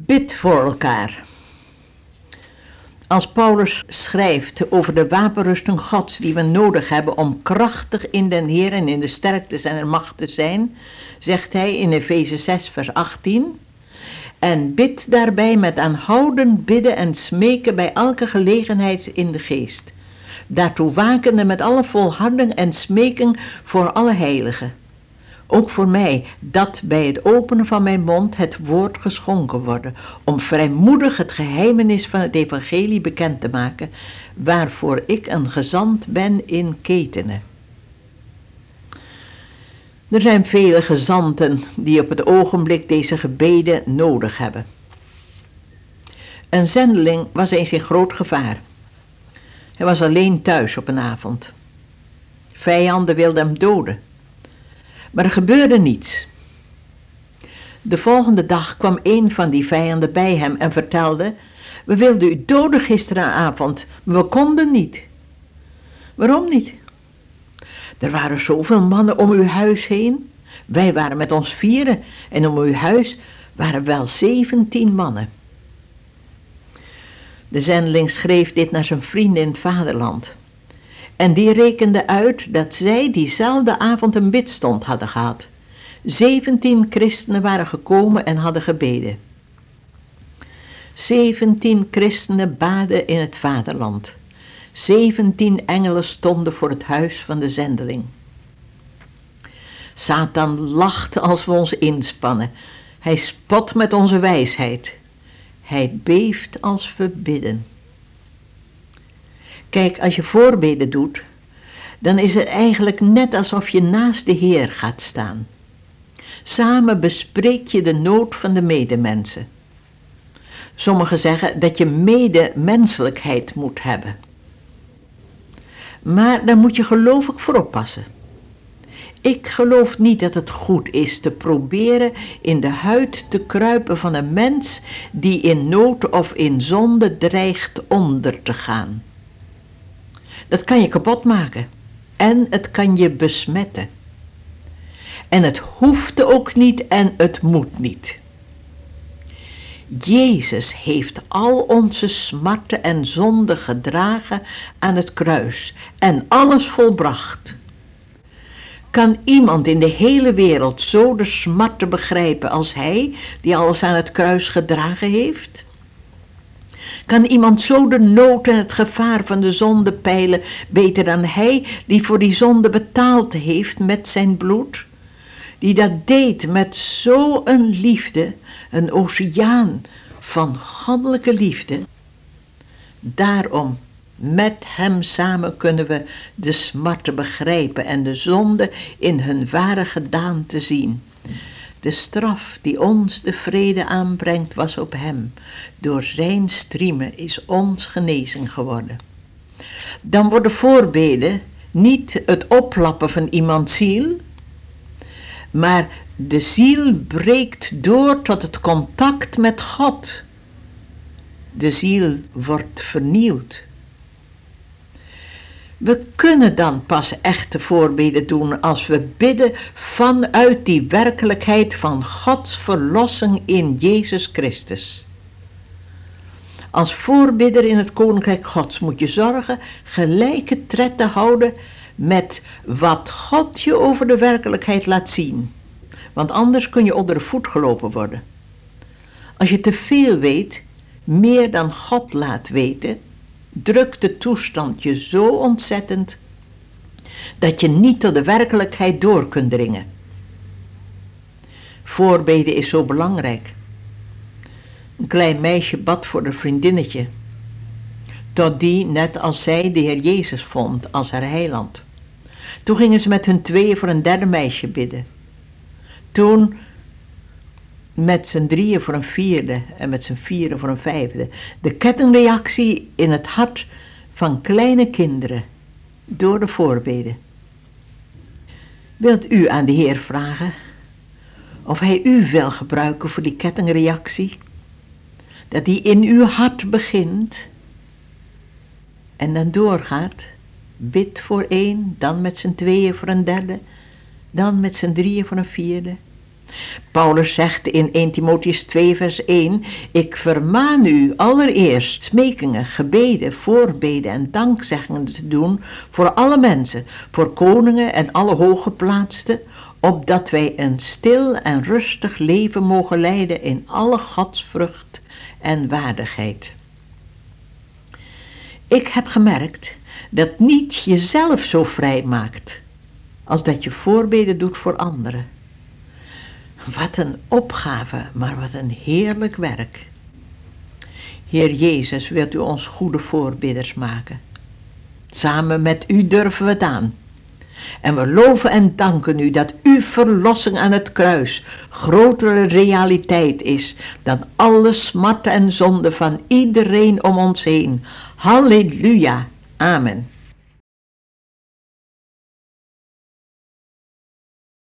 Bid voor elkaar. Als Paulus schrijft over de wapenrusting Gods die we nodig hebben om krachtig in den Heer en in de sterkte zijner macht te zijn, zegt hij in Efeze 6, vers 18. En bid daarbij met aanhoudend bidden en smeken bij elke gelegenheid in de geest. Daartoe wakende met alle volharding en smeking voor alle heiligen ook voor mij, dat bij het openen van mijn mond het woord geschonken worden, om vrijmoedig het geheimenis van het evangelie bekend te maken, waarvoor ik een gezant ben in ketenen. Er zijn vele gezanten die op het ogenblik deze gebeden nodig hebben. Een zendeling was eens in groot gevaar. Hij was alleen thuis op een avond. Vijanden wilden hem doden. Maar er gebeurde niets. De volgende dag kwam een van die vijanden bij hem en vertelde: We wilden u doden gisteravond, maar we konden niet. Waarom niet? Er waren zoveel mannen om uw huis heen. Wij waren met ons vieren en om uw huis waren wel zeventien mannen. De zendeling schreef dit naar zijn vrienden in het vaderland. En die rekende uit dat zij diezelfde avond een bidstond hadden gehad. Zeventien christenen waren gekomen en hadden gebeden. Zeventien christenen baden in het vaderland. Zeventien engelen stonden voor het huis van de zendeling. Satan lacht als we ons inspannen. Hij spot met onze wijsheid. Hij beeft als we bidden. Kijk, als je voorbeden doet, dan is het eigenlijk net alsof je naast de Heer gaat staan. Samen bespreek je de nood van de medemensen. Sommigen zeggen dat je medemenselijkheid moet hebben. Maar daar moet je gelovig voor oppassen. Ik geloof niet dat het goed is te proberen in de huid te kruipen van een mens die in nood of in zonde dreigt onder te gaan. Dat kan je kapot maken. En het kan je besmetten. En het hoeft ook niet en het moet niet. Jezus heeft al onze smarten en zonden gedragen aan het kruis en alles volbracht. Kan iemand in de hele wereld zo de smarten begrijpen als hij, die alles aan het kruis gedragen heeft? Kan iemand zo de nood en het gevaar van de zonde peilen beter dan hij die voor die zonde betaald heeft met zijn bloed? Die dat deed met zo'n liefde, een oceaan van goddelijke liefde. Daarom, met hem samen kunnen we de smarten begrijpen en de zonde in hun ware gedaante zien. De straf die ons de vrede aanbrengt was op hem. Door zijn striemen is ons genezing geworden. Dan worden voorbeden niet het oplappen van iemands ziel, maar de ziel breekt door tot het contact met God. De ziel wordt vernieuwd. We kunnen dan pas echte voorbeden doen als we bidden vanuit die werkelijkheid van Gods verlossing in Jezus Christus. Als voorbidder in het Koninkrijk Gods moet je zorgen gelijke tred te houden met wat God je over de werkelijkheid laat zien. Want anders kun je onder de voet gelopen worden. Als je te veel weet, meer dan God laat weten, drukt de toestand je zo ontzettend dat je niet tot de werkelijkheid door kunt dringen. Voorbeden is zo belangrijk. Een klein meisje bad voor een vriendinnetje, tot die, net als zij, de Heer Jezus vond als haar heiland. Toen gingen ze met hun tweeën voor een derde meisje bidden. Toen met z'n drieën voor een vierde en met z'n vieren voor een vijfde. De kettingreactie in het hart van kleine kinderen door de voorbeden. Wilt u aan de Heer vragen of Hij u wil gebruiken voor die kettingreactie? Dat die in uw hart begint en dan doorgaat. Bid voor één, dan met z'n tweeën voor een derde, dan met z'n drieën voor een vierde. Paulus zegt in 1 Timotheus 2 vers 1, ik vermaan u allereerst smekingen, gebeden, voorbeden en dankzeggingen te doen voor alle mensen, voor koningen en alle hooggeplaatsten, opdat wij een stil en rustig leven mogen leiden in alle godsvrucht en waardigheid. Ik heb gemerkt dat niet jezelf zo vrij maakt als dat je voorbeden doet voor anderen. Wat een opgave, maar wat een heerlijk werk. Heer Jezus, wilt u ons goede voorbidders maken? Samen met u durven we het aan. En we loven en danken u dat uw verlossing aan het kruis grotere realiteit is dan alle smarten en zonden van iedereen om ons heen. Halleluja. Amen.